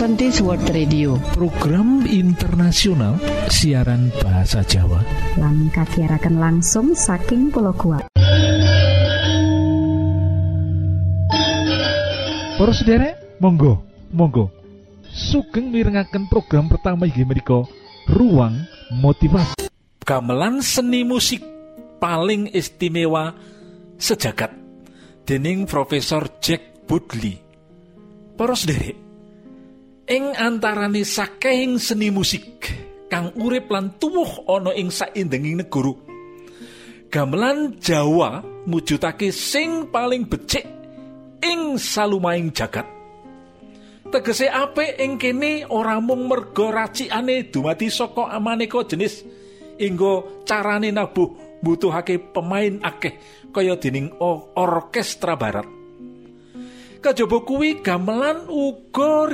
Adventist World Radio. Program internasional siaran bahasa Jawa. Lang kakiarakan langsung saking pulau kuat Para sederek monggo monggo. Sugeng mirengaken program pertama inggih menika ruang motivasi. Gamelan seni musik paling istimewa sejagat dening Profesor Jack Budley Para sederek ing antarane saking seni musik kang urip lan tuwuh ana ing saindenging negara. Gamelan Jawa mujudake sing paling becik ing salumaing jagat. Tegese apik ing kene ora mung merga racikane dumadi saka maneka jenis inggo carane nabuh butuhake pemain akeh kaya dening orkestra barat kajaba kuwi gamelan uga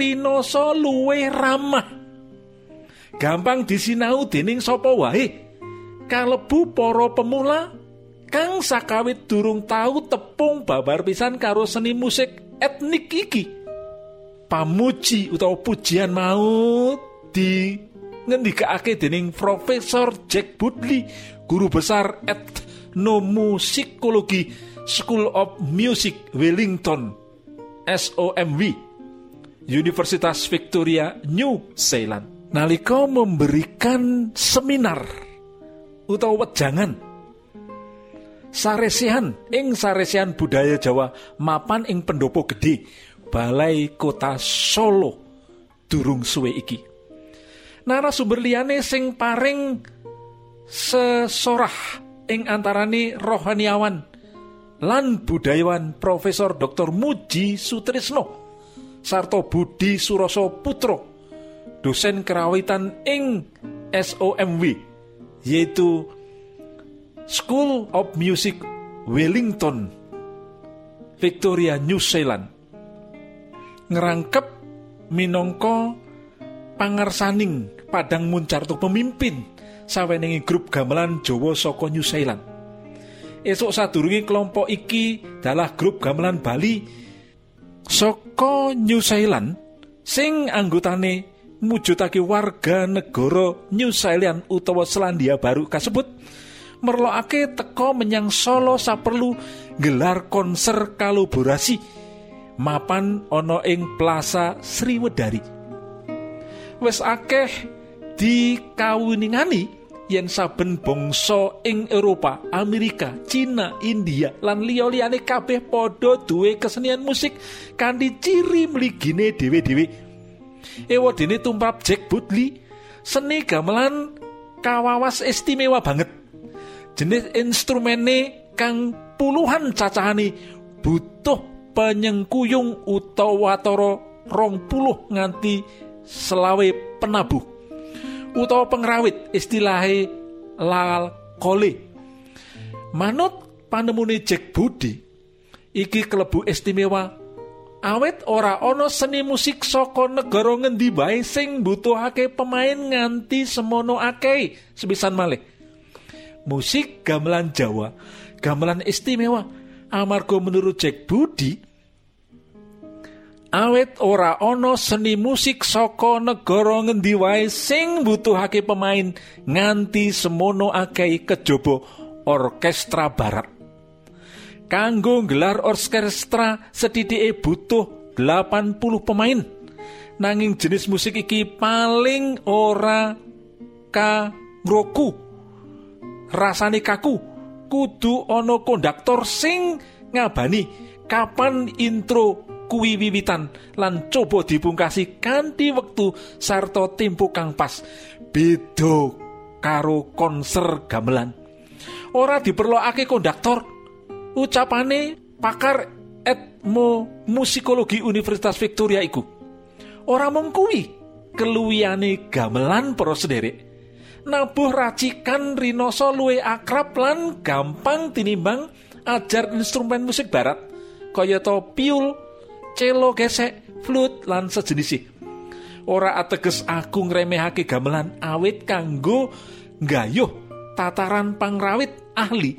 luwe ramah. Gampang disinau dening sapa wae. Kalebu para pemula kang sakawit durung tahu tepung babar pisan karo seni musik etnik iki. Pamuji utawa pujian mau di ngendikake dening Profesor Jack Budley guru besar etnomusikologi School of Music Wellington SOMW Universitas Victoria New Zealand. Nalika memberikan seminar utawa wejangan saresihan ing saresihan budaya Jawa mapan ing pendopo gede Balai Kota Solo durung suwe iki. Narasumber liyane sing paring sesorah ing antarane rohaniawan lan budayawan Profesor Dr. Muji Sutrisno sarto Budi Suroso Putro dosen kerawitan ing SOMW yaitu School of Music Wellington Victoria New Zealand ngerangkep minangka pangersaning padang muncarto pemimpin saweningi grup gamelan Jawa saka New Zealand esok sadurunge kelompok iki dalah grup gamelan Bali saka New Zealand sing anggotane mujudake warga negara New Zealand utawa Selandia Baru kasebut merlokake teko menyang Solo saperlu gelar konser kolaborasi mapan ana ing Plaza Sriwedari. Wis akeh dikawiningani yen saben bangsa ing Eropa, Amerika, Cina, India lan liya-liyane kabeh padha duwe kesenian musik kanthi ciri mligine dhewe-dhewe. Ewadene tumrap Jack Budley, seni gamelan kawawas istimewa banget. Jenis instrumene kang puluhan cacahane butuh penyengkuyung utawa watara rong puluh nganti selawe penabuh utawa pengrawit istilahe lal kole manut panemune Jack Budi iki kelebu istimewa. Awet ora ana seni musik saka negara ngendi bae sing butuhake pemain nganti semono akeh sebisan malih. Musik gamelan Jawa gamelan istimewa. Amarga menurut Jack Budi awet ora ana seni musik saka negara ngendi wae sing butuhake pemain nganti semono akeh kejaba orkestra barat. Kanggo gelar orkestra setitike butuh 80 pemain. Nanging jenis musik iki paling ora kagroku rasane kaku kudu ana konduktor sing ngabani kapan intro kuwi wiwitan lan coba dipungkasi kanthi wektu sarta tempo kang pas. Beda karo konser gamelan. Ora diperlokake konduktor. Ucapane pakar etmo musikologi Universitas Victoria iku. Ora mung kuwi keluwiane gamelan para sederek. Nabuh racikan rinoso luwe akrab lan gampang tinimbang ajar instrumen musik barat kaya to piul celo gesek, flute lan sejenis Ora ateges aku ngremehake gamelan awit kanggo nggayuh tataran pangrawit ahli.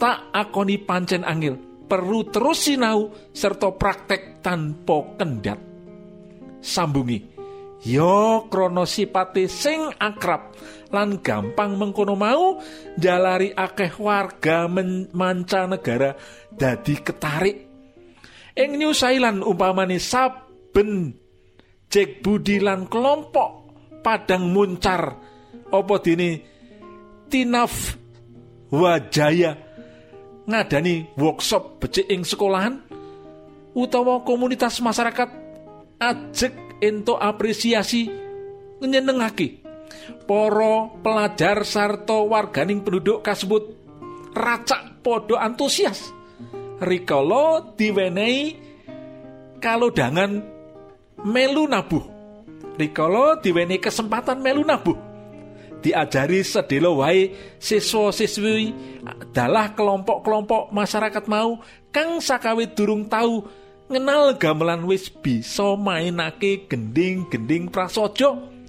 Tak akoni pancen angil perlu terus sinau serta praktek tanpa kendat sambungi yo krana sipate sing akrab lan gampang mengkono mau jalari akeh warga mancanegara dadi ketarik ing New Zealand umpamane saben Jack Budi lan kelompok padang muncar apa dini tinaf wajaya ngadani workshop becik ing sekolahan utawa komunitas masyarakat ajek ento apresiasi nyenengake Poro pelajar sarto warganing penduduk kasebut racak podo antusias rikala diwenehi dengan melu nabuh. Rikala diwenehi kesempatan melu nabuh. Diajari sedelo wae siswa-siswi dalah kelompok-kelompok masyarakat mau kang sakawit durung tahu ngenal gamelan wis bisa mainake gending-gending prasojo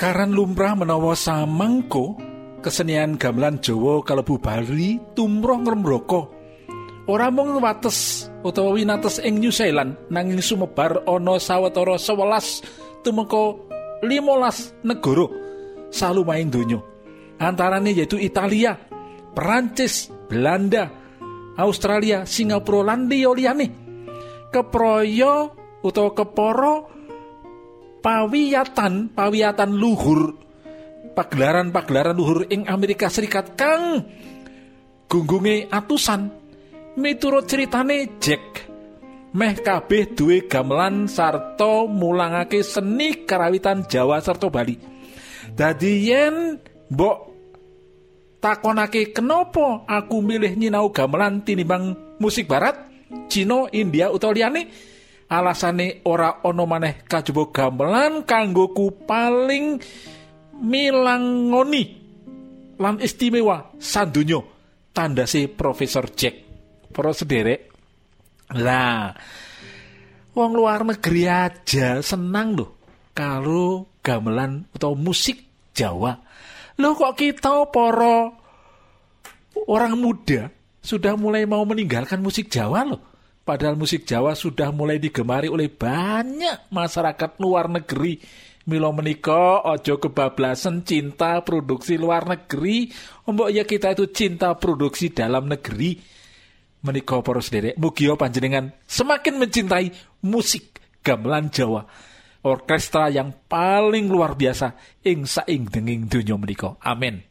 Karan lumrah menawa samangko kesenian gamelan Jawa kalebu bali tumroh ngrembraka. Ora mung wates utawa winates ing New Zealand nanging sumebar ana sawetara 11 tumeka 15 negara salumaing donya. Antarane yaitu Italia, Perancis, Belanda, Australia, Singapura lan liyane. Keproyo utawa keporo pawiyatan pawiyatan luhur pagelaran-pagelaran luhur ing Amerika Serikat kang gunggunge atusan miturut ceritane Jack meh kabeh duwe gamelan sarta mulangake seni karawitan Jawa sarta Bali. Dadi yen mbok takonake kenapa aku milih nyinau gamelan tinimbang musik barat? Cina, India utawa liyane? Alasane ora ana maneh kajaba gamelan kanggoku paling milangoni lan istimewa. Sandonya tandase Profesor Jack para sederek lah wong luar negeri aja senang loh kalau gamelan atau musik Jawa loh kok kita para orang muda sudah mulai mau meninggalkan musik Jawa loh Padahal musik Jawa sudah mulai digemari oleh banyak masyarakat luar negeri. Milo meniko ojo kebablasan cinta produksi luar negeri. Ombok ya kita itu cinta produksi dalam negeri. Meniko poros derek mugio panjenengan semakin mencintai musik gamelan Jawa. Orkestra yang paling luar biasa ing saing denging dunia meniko. Amin.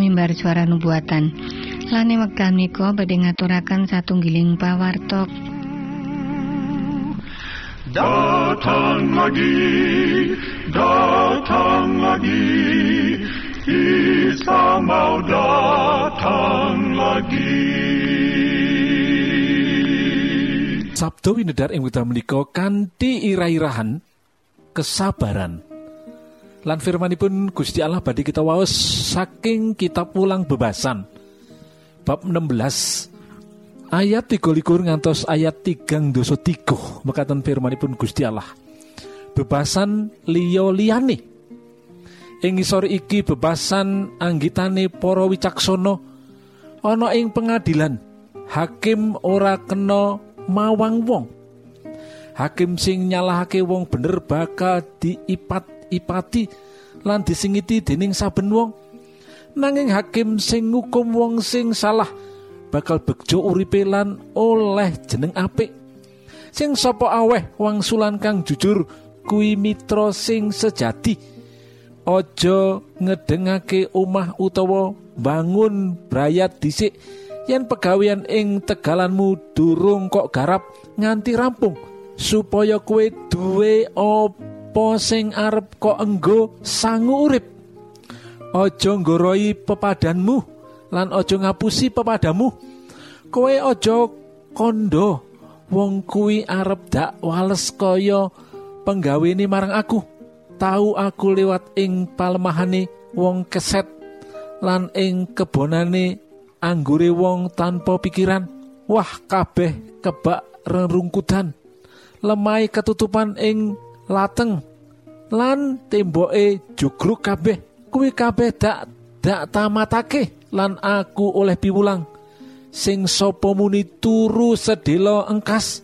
Mimbar suara nubuatan. Lane wekdal menika badhe ngaturaken satunggiling pawartok. Datang lagi, datang lagi, Isa mau datang lagi. Sabdo winedar ing wekdal menika kanthi ira-irahan kesabaran. Lan firmanipun Gusti Allah badhe kita waos saking kitab ulang bebasan bab 16 ayat 33 ngantos ayat 3 dosa 3 mekaten firmanipun Gusti Allah. Bebasan liyo liyane ing isor iki bebasan anggitane para wicaksana. Ana ing pengadilan hakim ora kena mawang wong. Hakim sing nyalahake wong bener bakal diipat ipati lan disingiti dening saben wong. Nanging hakim sing ngukum wong sing salah bakal bejo uripe lan oleh jeneng apik. Sing sapa aweh wangsulan kang jujur kuwi mitra sing sejati aja ngedengake omah utawa bangun brayat dhisik yen pegawean ing tegalanmu durung kok garap nganti rampung supaya kue duwe apa sing arep kok enggo sangu urip. Aja nggoroi pepadanmu lan aja ngapusi pepadamu. Kowe aja kondo wong kuwi arep dak wales kaya penggawene marang aku tahu aku lewat ing palemahane wong keset lan ing kebonane anggure wong tanpa pikiran. Wah kabeh kebak rerungkutan. Lemai ketutupan ing lateng lan temboke jugruk kabeh. Kuwi kabeh dak dak tamatake lan aku oleh piwulang. Sing sapa muni turu sedelo engkas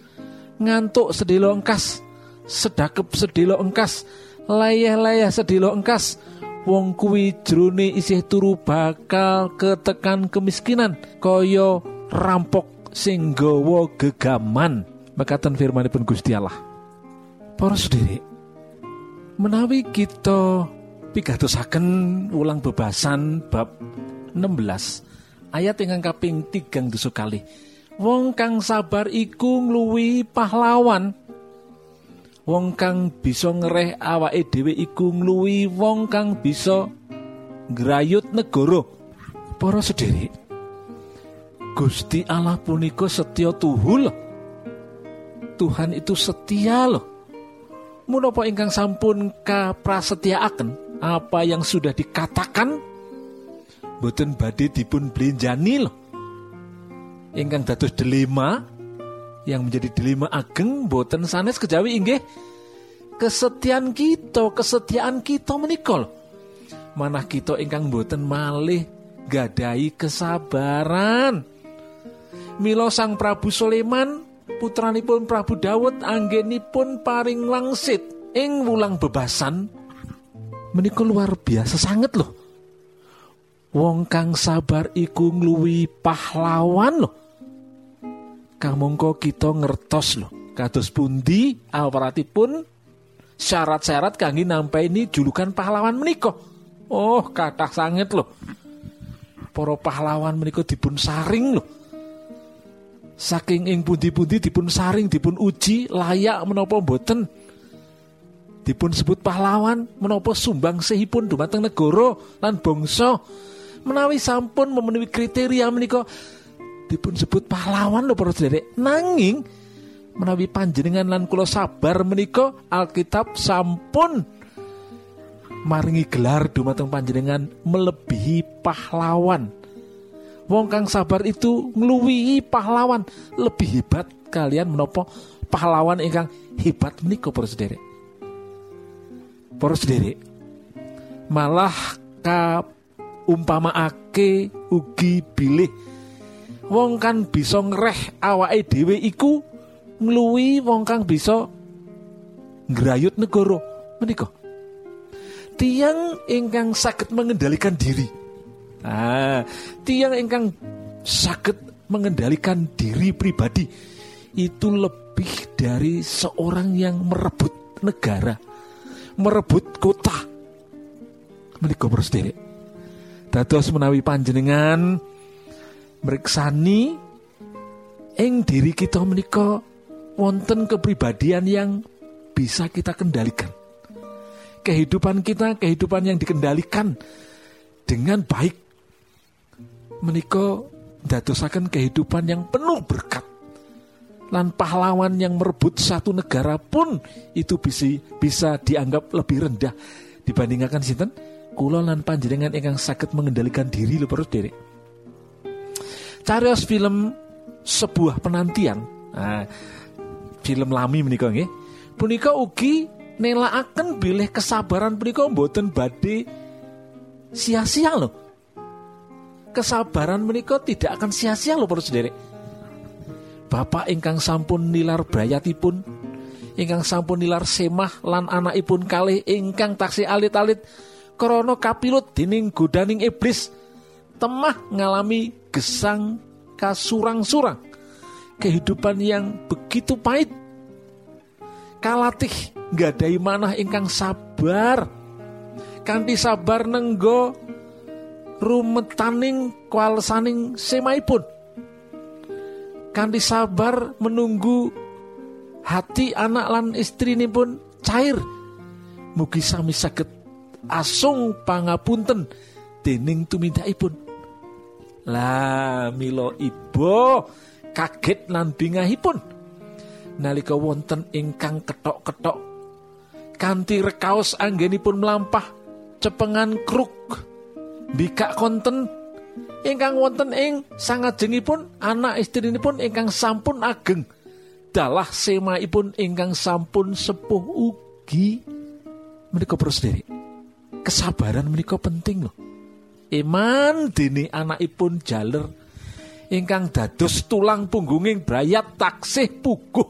ngantuk sedelo engkas sedakep sedelo engkas layah-layah sedelo engkas wong kuwi jrone isih turu bakal ketekan kemiskinan kaya rampok sing gawa gegaman mekaten firmanipun Gusti Allah Para sendiri, menawi kita pigatosaken ulang bebasan bab 16 ayat ingkang kaping tigang dosa kali. Wong kang sabar iku ngluwi pahlawan. Wong kang bisa ngereh awake dhewe iku ngluwi wong kang bisa ngrayut negara. Para sendiri, Gusti Allah punika setia tuhu. Tuhan itu setia loh menapa ingkang sampun kaprasetyaaken apa yang sudah dikatakan boten badhe dipun belenjani loh ingkang dados delima yang menjadi delima ageng boten sanes kejawi inggih. Kesetiaan kita kesetiaan kita menikol manah kita ingkang boten malih gadai kesabaran. Milo sang Prabu Soleman putranipun Prabu Dawud anggenipun paring langsit ing wulang bebasan menika luar biasa sangat loh wong kang sabar iku ngluwi pahlawan loh kamangka kita ngertos loh kados pundi awratipun syarat-syarat kangge ini julukan pahlawan menika. Oh kathah sanget loh para pahlawan menika dipun saring loh saking ing pundi-pundi dipun saring dipun uji layak menapa boten dipun sebut pahlawan menapa sumbang sehipun dumateng negara lan bangsa? Menawi sampun memenuhi kriteria menika dipun sebut pahlawan lho para sederek nanging menawi panjenengan lan kula sabar menika Alkitab sampun maringi gelar dumateng panjenengan melebihi pahlawan. Wong kang sabar itu ngluwihi pahlawan. Lebih hebat kalian menopo pahlawan ingkang hebat menika para sederek. Para sederek malah ka umpamaake ugi bilih wong kan bisa ngereh awake dhewe iku ngluwi wong kang bisa ngrayut negara menika. Tiang ingkang sakit mengendalikan diri Ah, tiang ingkang sakit mengendalikan diri pribadi itu lebih dari seorang yang merebut negara, merebut kota. Menika sendiri. Dados menawi panjenengan meriksani ing diri kita menika wonten kepribadian yang bisa kita kendalikan. Kehidupan kita, kehidupan yang dikendalikan dengan baik. Menika dadosaken kehidupan yang penuh berkat. Lan pahlawan yang merebut satu negara pun itu bisa bisa dianggap lebih rendah. Dibandingkan sinten? Kula lan panjenengan ingkang sakit mengendalikan diri lho perut derek carios film sebuah penantian. Nah, film lami menika nggih. Punika ugi nelaaken bilih kesabaran punika mboten badhe sia-sia loh kesabaran menika tidak akan sia-sia loh para sendiri. Bapak ingkang sampun nilar brayatipun, ingkang sampun nilar semah lan anakipun kalih ingkang taksi alit-alit krana kapilut dening godaning iblis temah ngalami gesang kasurang-surang. Kehidupan yang begitu pahit. Kalatih nggadahi manah ingkang sabar. Kanthi sabar nenggo rumetaning kualsaning semaipun. Kanthi sabar menunggu hati anak lan istri ini pun cair. Mugi sami saged asung pangapunten dening tumindaipun lah milo ibo kaget lan bingahipun. Nalika wonten ingkang ketok-ketok kanthi rekaos anggenipun melampah cepengan kruk bikak konten. Ingkang wonten ing sangajengipun anak pun ingkang sampun ageng. Dalah semaipun ingkang sampun sepuh ugi. Menika sendiri. Kesabaran menika penting loh iman dini anakipun jaler ingkang dados tulang punggunging brayat taksih puguh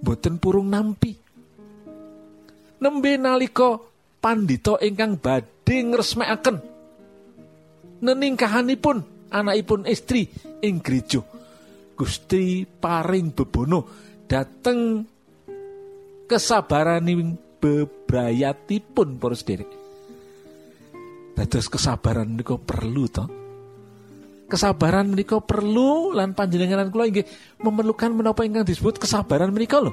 boten purung nampi nembe nalika pandito ingkang badhe ngresmekaken neningkahanipun anakipun istri ing gereja. Gusti paring bebono dateng kesabaran bebrayatipun para sederek. Dados kesabaran niku perlu toh. Kesabaran menika perlu lan panjenengan kula inggih memerlukan menapa ingkang disebut kesabaran menika lho.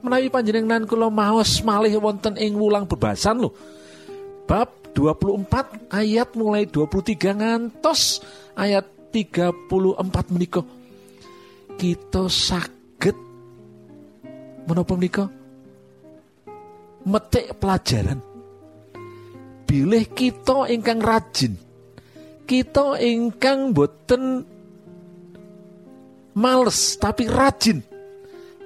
Menawi panjenengan kula maos malih wonten ing wulang bebasan lho. Bab 24 ayat mulai 23 ngantos ayat 34 menika kita sakit menapa menika metik pelajaran bilih kita ingkang rajin kita ingkang boten males tapi rajin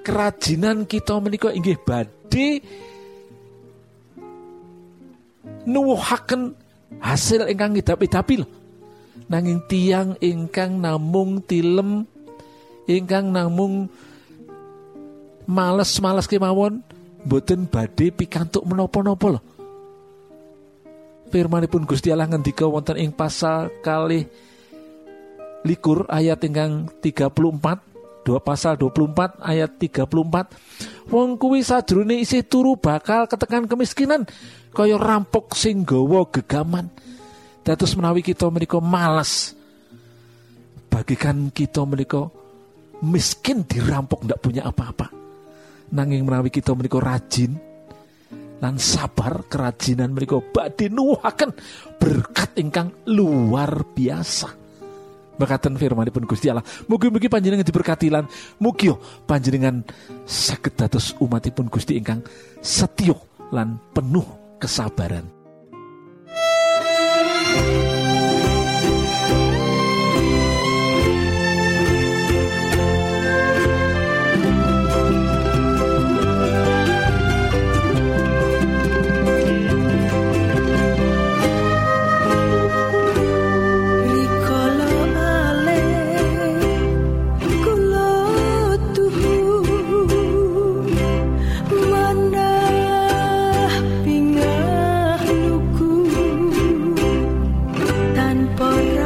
kerajinan kita menika inggih badhe nuwuhaken hasil ingkang ngidap-idapi lho. Nanging tiang ingkang namung tilem ingkang namung males-males kemawon boten badhe pikantuk menapa-napa lho. Firmanipun Gusti Allah ngendika wonten ing pasal kali likur ayat ingkang 34 dua pasal 24 ayat 34 wong kuwi sadurunge isih turu bakal ketekan kemiskinan kaya rampok sing gawa gegaman. Dados menawi kita menika males bagikan kita menika miskin dirampok ndak punya apa-apa. Nanging menawi kita menika rajin lan sabar kerajinan mereka badhe berkat ingkang luar biasa Makaten firmanipun Gusti Allah. Mugi-mugi panjenengan diberkati lan mugi panjenengan saged dados umatipun Gusti ingkang setya lan penuh kesabaran. tanpa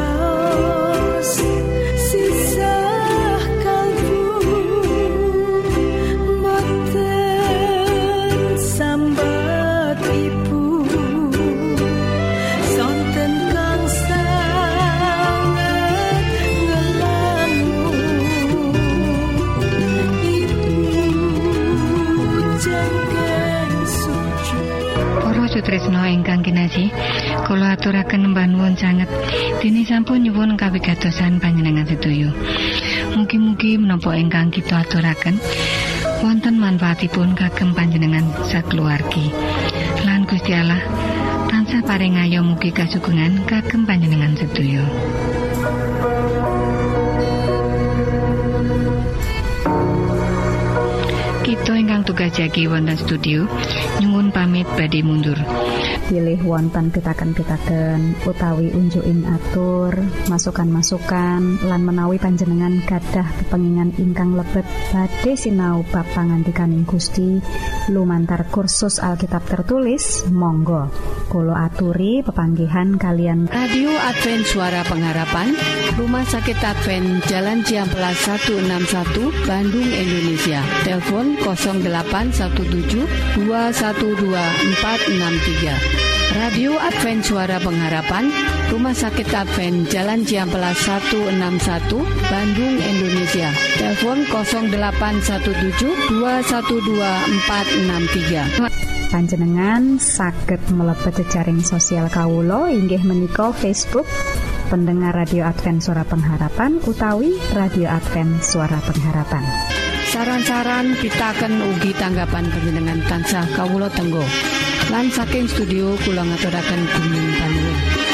menapa ingkang kita aturaken. Wonten manfaatipun kagem panjenengan sakeluargi. Lan Gusti Allah tansah paring ayo mugi kasugengan kagem panjenengan sedoyo jagi wonten studio. Nyungun pamit badhe mundur. pilih wonten pitaken-pitaken utawi unjuin atur masukan-masukan lan menawi panjenengan gadah kepengingan ingkang lebet badhe sinau bab pangantikaning Gusti. Lumantar kursus Alkitab tertulis Monggo. Kulo aturi pepanggihan kalian. Radio Advent Suara Pengharapan Rumah Sakit Advent Jalan Ciamplas 161 Bandung Indonesia. Telepon 0817 212463 Radio Advent Suara Pengharapan Rumah Sakit Advent Jalan Ciamplas 161 Bandung Indonesia. Telepon 0817 212463 panjenengan saged mlebet jejaring sosial Kawulo inggih menika Facebook pendengar Radio Advent Suara Pengharapan utawi Radio Advent Suara Pengharapan Saran-saran pitaken ugi tanggapan panjenengan tansah kawulo tenggo. Lan saking studio kula ngaturaken panuwun